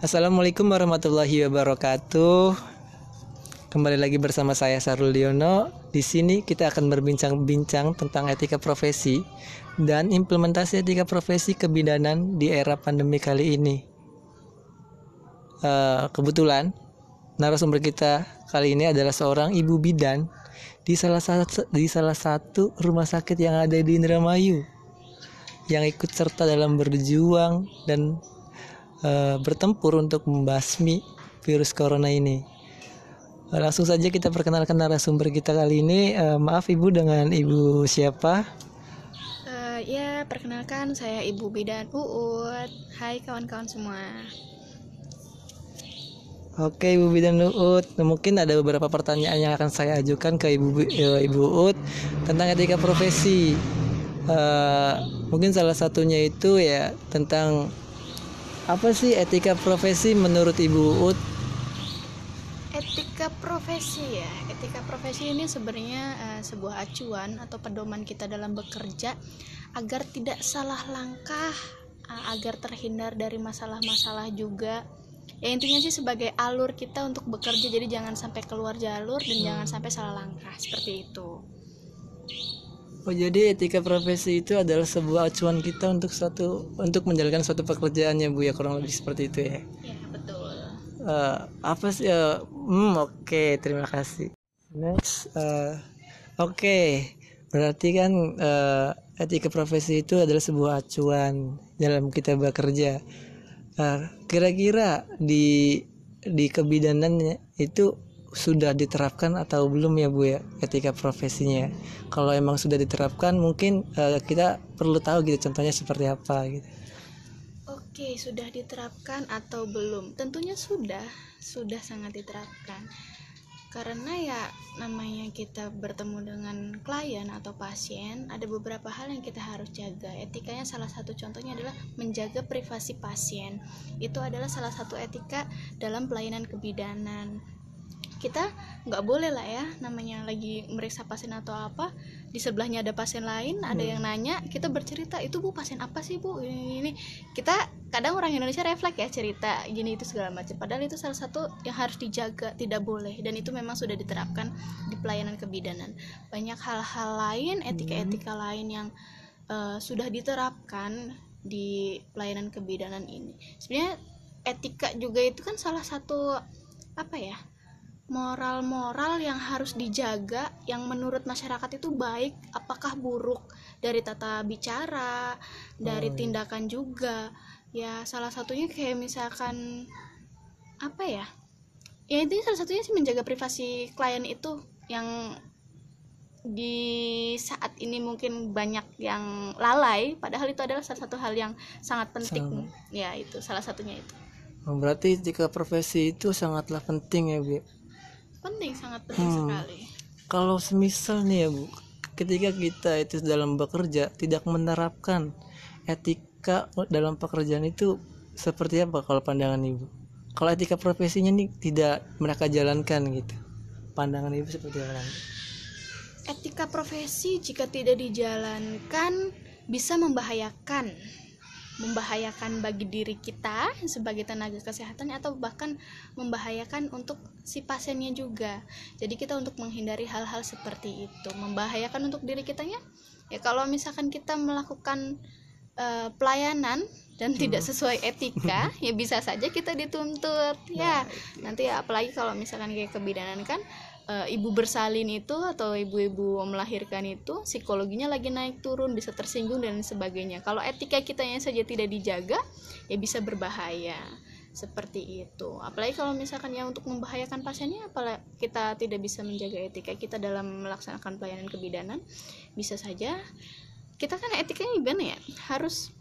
Assalamualaikum warahmatullahi wabarakatuh. Kembali lagi bersama saya Sarul Diono. Di sini kita akan berbincang-bincang tentang etika profesi dan implementasi etika profesi kebidanan di era pandemi kali ini. Uh, kebetulan narasumber kita kali ini adalah seorang ibu bidan di salah satu di salah satu rumah sakit yang ada di Indramayu yang ikut serta dalam berjuang dan uh, bertempur untuk membasmi virus corona ini. Langsung saja kita perkenalkan narasumber kita kali ini. Uh, maaf Ibu dengan Ibu siapa? Uh, ya, perkenalkan saya Ibu Bidan Uut. Hai kawan-kawan semua. Oke Ibu Bidan Uut, mungkin ada beberapa pertanyaan yang akan saya ajukan ke Ibu Ibu Uut tentang etika profesi. Uh, mungkin salah satunya itu ya tentang apa sih etika profesi menurut Ibu Uut? Etika profesi ya, etika profesi ini sebenarnya uh, sebuah acuan atau pedoman kita dalam bekerja agar tidak salah langkah, uh, agar terhindar dari masalah-masalah juga. Ya intinya sih sebagai alur kita untuk bekerja, jadi jangan sampai keluar jalur dan hmm. jangan sampai salah langkah seperti itu. Oh jadi etika profesi itu adalah sebuah acuan kita untuk suatu untuk menjalankan suatu pekerjaan ya bu ya kurang lebih seperti itu ya. Ya betul. Uh, apa sih? Uh, hmm oke okay, terima kasih. Next, uh, oke okay. berarti kan uh, etika profesi itu adalah sebuah acuan dalam kita bekerja. Kira-kira uh, di di kebidanannya itu sudah diterapkan atau belum ya Bu ya ketika profesinya kalau emang sudah diterapkan mungkin uh, kita perlu tahu gitu contohnya seperti apa gitu. Oke sudah diterapkan atau belum? Tentunya sudah sudah sangat diterapkan. Karena ya namanya kita bertemu dengan klien atau pasien ada beberapa hal yang kita harus jaga. Etikanya salah satu contohnya adalah menjaga privasi pasien. Itu adalah salah satu etika dalam pelayanan kebidanan kita nggak boleh lah ya namanya lagi meriksa pasien atau apa di sebelahnya ada pasien lain ada hmm. yang nanya kita bercerita itu bu pasien apa sih bu? Ini, ini kita kadang orang Indonesia refleks ya cerita gini itu segala macam. Padahal itu salah satu yang harus dijaga tidak boleh. Dan itu memang sudah diterapkan di pelayanan kebidanan. Banyak hal-hal lain etika-etika hmm. lain yang uh, sudah diterapkan di pelayanan kebidanan ini. Sebenarnya etika juga itu kan salah satu apa ya moral-moral yang harus dijaga yang menurut masyarakat itu baik apakah buruk? Dari tata bicara dari oh, iya. tindakan juga. Ya salah satunya kayak misalkan apa ya? Ya itu salah satunya sih menjaga privasi klien itu yang di saat ini mungkin banyak yang lalai padahal itu adalah salah satu hal yang sangat penting. Sama. ya itu salah satunya itu. Oh, berarti jika profesi itu sangatlah penting ya Bu penting sangat penting hmm. sekali. Kalau semisal nih ya bu ketika kita itu dalam bekerja tidak menerapkan etika dalam pekerjaan itu seperti apa kalau pandangan ibu? Kalau etika profesinya nih tidak mereka jalankan gitu pandangan ibu seperti apa etika profesi jika tidak dijalankan bisa membahayakan membahayakan bagi diri kita sebagai tenaga kesehatan atau bahkan membahayakan untuk si pasiennya juga. Jadi kita untuk menghindari hal-hal seperti itu, membahayakan untuk diri kitanya. Ya kalau misalkan kita melakukan uh, pelayanan dan hmm. tidak sesuai etika, ya bisa saja kita dituntut. Ya, nah, nanti ya apalagi kalau misalkan kayak kebidanan kan uh, ibu bersalin itu atau ibu-ibu melahirkan itu psikologinya lagi naik turun bisa tersinggung dan sebagainya. Kalau etika kita yang saja tidak dijaga ya bisa berbahaya. Seperti itu. Apalagi kalau misalkan yang untuk membahayakan pasiennya apalagi kita tidak bisa menjaga etika kita dalam melaksanakan pelayanan kebidanan bisa saja. Kita kan etikanya gimana ya? Harus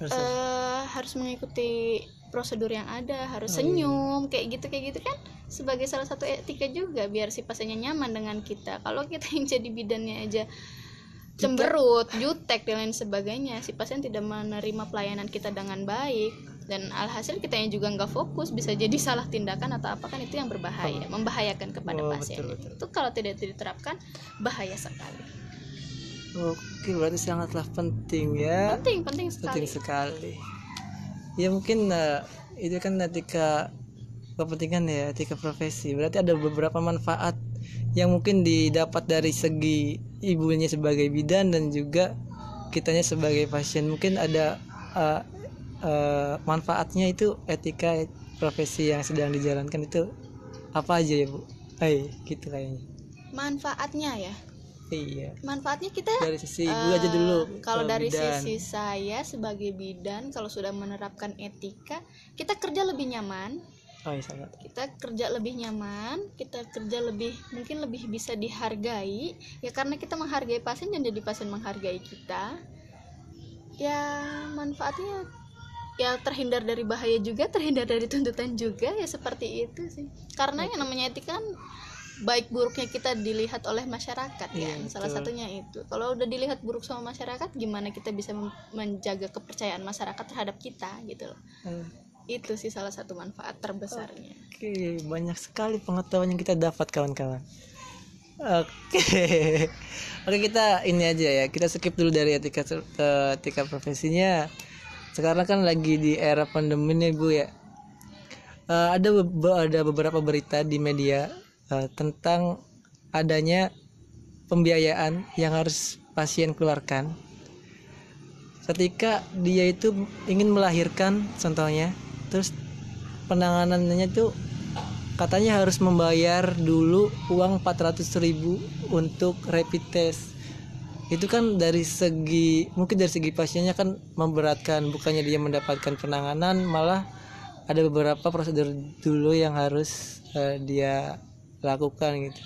harus, uh, harus mengikuti prosedur yang ada harus oh, iya. senyum kayak gitu kayak gitu kan sebagai salah satu etika juga biar si pasiennya nyaman dengan kita. Kalau kita yang jadi bidannya aja cemberut jutek. dan lain sebagainya si pasien tidak menerima pelayanan kita dengan baik. Dan alhasil kita yang juga nggak fokus bisa jadi salah tindakan atau apa kan itu yang berbahaya oh. membahayakan kepada oh, pasien. betul, betul. itu kalau tidak diterapkan bahaya sekali. Oke berarti sangatlah penting ya. Penting penting sekali. Penting sekali ya mungkin uh, itu kan etika kepentingan ya etika profesi berarti ada beberapa manfaat yang mungkin didapat dari segi ibunya sebagai bidan dan juga kitanya sebagai pasien mungkin ada uh, uh, manfaatnya itu etika profesi yang sedang dijalankan itu apa aja ya bu? Eh gitu kayaknya. Manfaatnya ya? Iya. Manfaatnya kita dari sisi uh, aja dulu. Kalau dari bidan. sisi saya sebagai bidan, kalau sudah menerapkan etika, kita kerja lebih nyaman. Oh iya sangat. Kita kerja lebih nyaman, kita kerja lebih mungkin lebih bisa dihargai, ya karena kita menghargai pasien dan jadi pasien menghargai kita. Ya manfaatnya ya terhindar dari bahaya juga, terhindar dari tuntutan juga ya seperti itu sih. Karena yang namanya etika kan baik buruknya kita dilihat oleh masyarakat ya iya, salah satunya itu. Kalau udah dilihat buruk sama masyarakat gimana kita bisa menjaga kepercayaan masyarakat terhadap kita gitu loh. Hmm. itu sih salah satu manfaat terbesarnya. Oke banyak sekali pengetahuan yang kita dapat kawan-kawan. Oke. Oke kita ini aja ya kita skip dulu dari etika etika profesinya. Sekarang kan lagi di era pandemi nih bu ya. Uh, ada ada beberapa berita di media uh, tentang adanya pembiayaan yang harus pasien keluarkan. Ketika dia itu ingin melahirkan contohnya terus penanganannya itu katanya harus membayar dulu uang 400 ribu untuk rapid test. Itu kan dari segi mungkin dari segi pasiennya kan memberatkan bukannya dia mendapatkan penanganan malah ada beberapa prosedur dulu yang harus uh, dia lakukan gitu.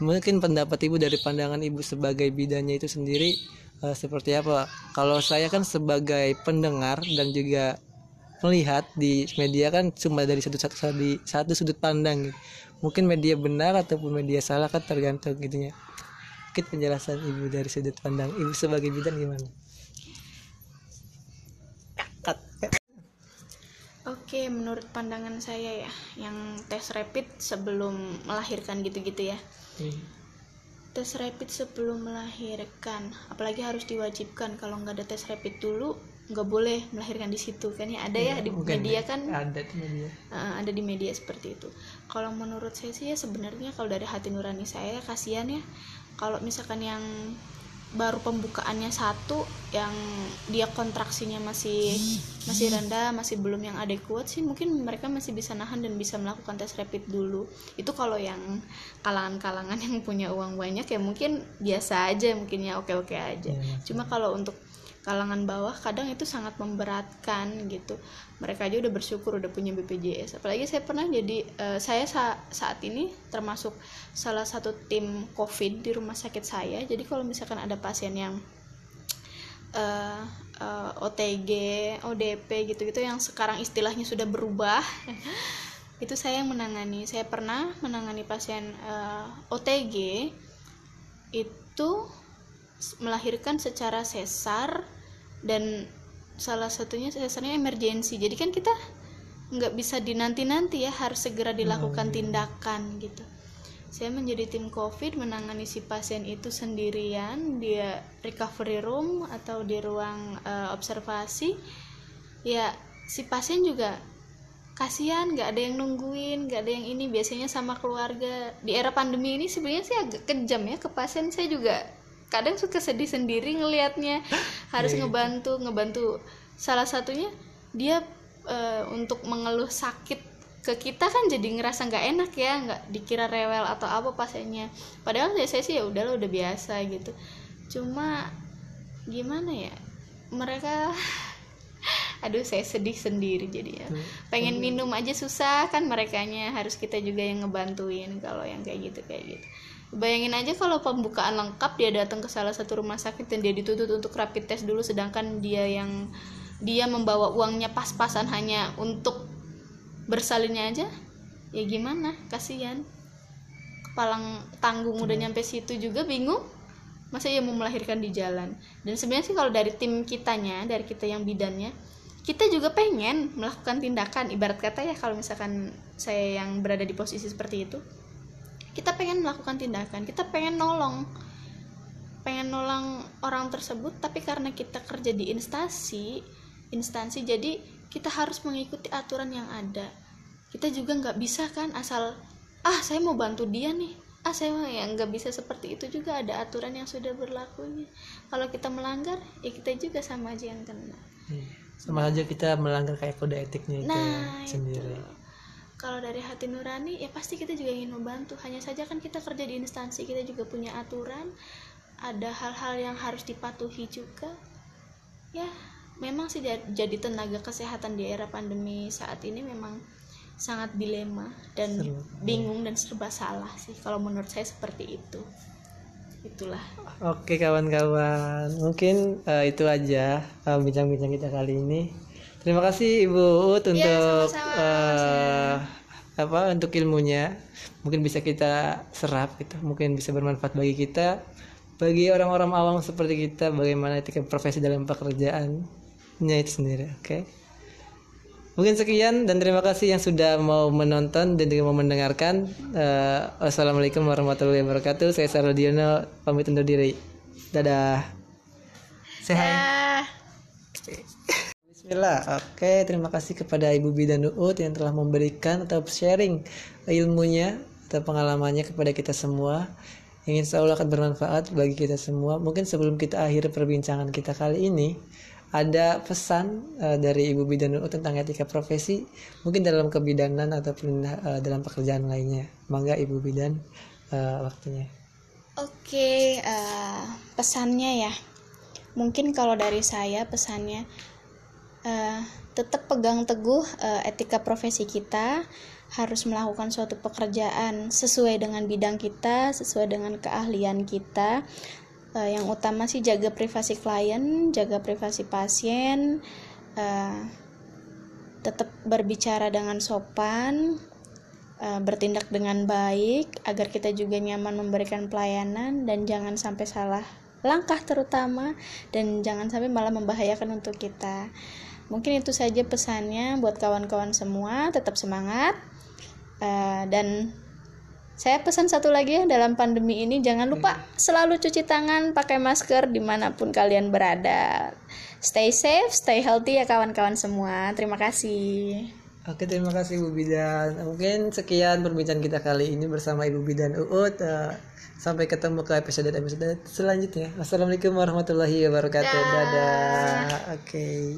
Mungkin pendapat ibu dari pandangan ibu sebagai bidannya itu sendiri uh, seperti apa? Kalau saya kan sebagai pendengar dan juga melihat di media kan cuma dari satu satu satu, satu sudut pandang gitu. mungkin media benar ataupun media salah kan tergantung gitunya mungkin penjelasan ibu dari sudut pandang ibu sebagai bidan gimana Oke, menurut pandangan saya ya, yang tes rapid sebelum melahirkan gitu-gitu ya. Hmm. Tes rapid sebelum melahirkan, apalagi harus diwajibkan. Kalau nggak ada tes rapid dulu nggak boleh melahirkan di situ kan ya? Ada ya, ya di media kan? Ada di media. Uh, ada di media seperti itu. Kalau menurut saya sih ya sebenarnya kalau dari hati nurani saya kasihan ya. Kalau misalkan yang baru pembukaannya satu yang dia kontraksinya masih masih rendah masih belum yang adekuat sih. Mungkin mereka masih bisa nahan dan bisa melakukan tes rapid dulu. Itu kalau yang kalangan-kalangan yang punya uang banyak ya mungkin biasa aja mungkin ya oke-oke aja. Ya, cuma kalau untuk kalangan bawah kadang itu sangat memberatkan gitu. Mereka aja udah bersyukur udah punya BPJS apalagi saya pernah jadi uh, saya sa saat ini termasuk salah satu tim COVID di rumah sakit saya. Jadi kalau misalkan ada pasien yang uh, uh, OTG ODP gitu-gitu yang sekarang istilahnya sudah berubah itu saya yang menangani. Saya pernah menangani pasien uh, OTG itu melahirkan secara sesar dan salah satunya sesarnya emergensi. Jadi kan kita nggak bisa dinanti-nanti ya harus segera dilakukan hmm. tindakan gitu. Saya menjadi tim covid menangani si pasien itu sendirian dia recovery room atau di ruang uh, observasi. Ya si pasien juga kasihan nggak ada yang nungguin nggak ada yang ini. Biasanya sama keluarga. Di era pandemi ini sebenarnya sih agak kejam ya ke pasien. Saya juga kadang suka sedih sendiri ngelihatnya. Harus yeah, iya. ngebantu ngebantu. Salah satunya dia uh, untuk mengeluh sakit ke kita kan jadi ngerasa nggak enak ya nggak dikira rewel atau apa pasiennya. Padahal ya saya sih ya udahlah udah biasa gitu. Cuma gimana ya mereka aduh saya sedih sendiri jadi ya. Pengen minum aja susah kan mereka harus kita juga yang ngebantuin kalau yang kayak gitu kayak gitu Bayangin aja kalau pembukaan lengkap dia datang ke salah satu rumah sakit dan dia dituntut untuk rapid test dulu sedangkan dia yang dia membawa uangnya pas-pasan hanya untuk bersalinnya aja ya gimana? Kasihan. Kepalang tanggung udah hmm. nyampe situ juga bingung. Masa ya mau melahirkan di jalan? Dan sebenarnya sih kalau dari tim kitanya dari kita yang bidannya kita juga pengen melakukan tindakan. Ibarat kata ya kalau misalkan saya yang berada di posisi seperti itu kita pengen melakukan tindakan kita pengen nolong. Pengen nolong orang tersebut tapi karena kita kerja di instansi instansi jadi kita harus mengikuti aturan yang ada. Kita juga nggak bisa kan asal ah saya mau bantu dia nih. Ah saya mau ya nggak bisa seperti itu juga ada aturan yang sudah berlakunya kalau kita melanggar ya kita juga sama aja yang kena. Iya. sama aja kita melanggar kayak kode etiknya itu Nah, sendiri kalau dari hati nurani ya pasti kita juga ingin membantu. Hanya saja kan kita kerja di instansi kita juga punya aturan. Ada hal-hal yang harus dipatuhi juga. Ya memang sih ja- jadi tenaga kesehatan di era pandemi saat ini memang sangat dilema dan Serba. bingung dan serba salah sih. Kalau menurut saya seperti itu. Itulah. Oke kawan-kawan, mungkin eh, itu aja eh, bincang-bincang kita kali ini. Terima kasih Ibu Ut untuk Iya, sama-sama, eh, apa untuk ilmunya. Mungkin bisa kita serap gitu, mungkin bisa bermanfaat bagi kita, bagi orang-orang awam seperti kita, bagaimana etika profesi dalam pekerjaannya itu sendiri. Oke. Mungkin sekian dan terima kasih yang sudah mau menonton dan juga mau mendengarkan. Eh, wassalamualaikum warahmatullahi wabarakatuh. Saya Sarudiono pamit undur diri. Dadah. Ah. Bismillah. Oke, terima kasih kepada Ibu Bidan Uut yang telah memberikan atau sharing ilmunya atau pengalamannya kepada kita semua. Yang insya Allah akan bermanfaat bagi kita semua. Mungkin sebelum kita akhiri perbincangan kita kali ini, ada pesan eh, dari Ibu Bidan Uut tentang etika profesi, mungkin dalam kebidanan ataupun eh, dalam pekerjaan lainnya. Mangga Ibu Bidan eh, waktunya. Oke, eh, pesannya ya. Mungkin kalau dari saya pesannya eh, tetap pegang teguh eh, etika profesi kita, harus melakukan suatu pekerjaan sesuai dengan bidang kita, sesuai dengan keahlian kita. Eh, yang utama sih jaga privasi klien, jaga privasi pasien, eh, tetap berbicara dengan sopan, uh, bertindak dengan baik agar kita juga nyaman memberikan pelayanan dan jangan sampai salah langkah terutama dan jangan sampai malah membahayakan untuk kita. Mungkin itu saja pesannya buat kawan-kawan semua, tetap semangat. Uh, dan saya pesan satu lagi ya dalam pandemi ini jangan lupa selalu cuci tangan, pakai masker di mana pun kalian berada. Stay safe, stay healthy ya kawan-kawan semua. Terima kasih. Oke, terima kasih Ibu Bidan. Mungkin sekian perbincangan kita kali ini bersama Ibu Bidan Uut. Eh, sampai ketemu ke episode-episode selanjutnya. Wassalamualaikum warahmatullahi wabarakatuh. Dadah. Oke.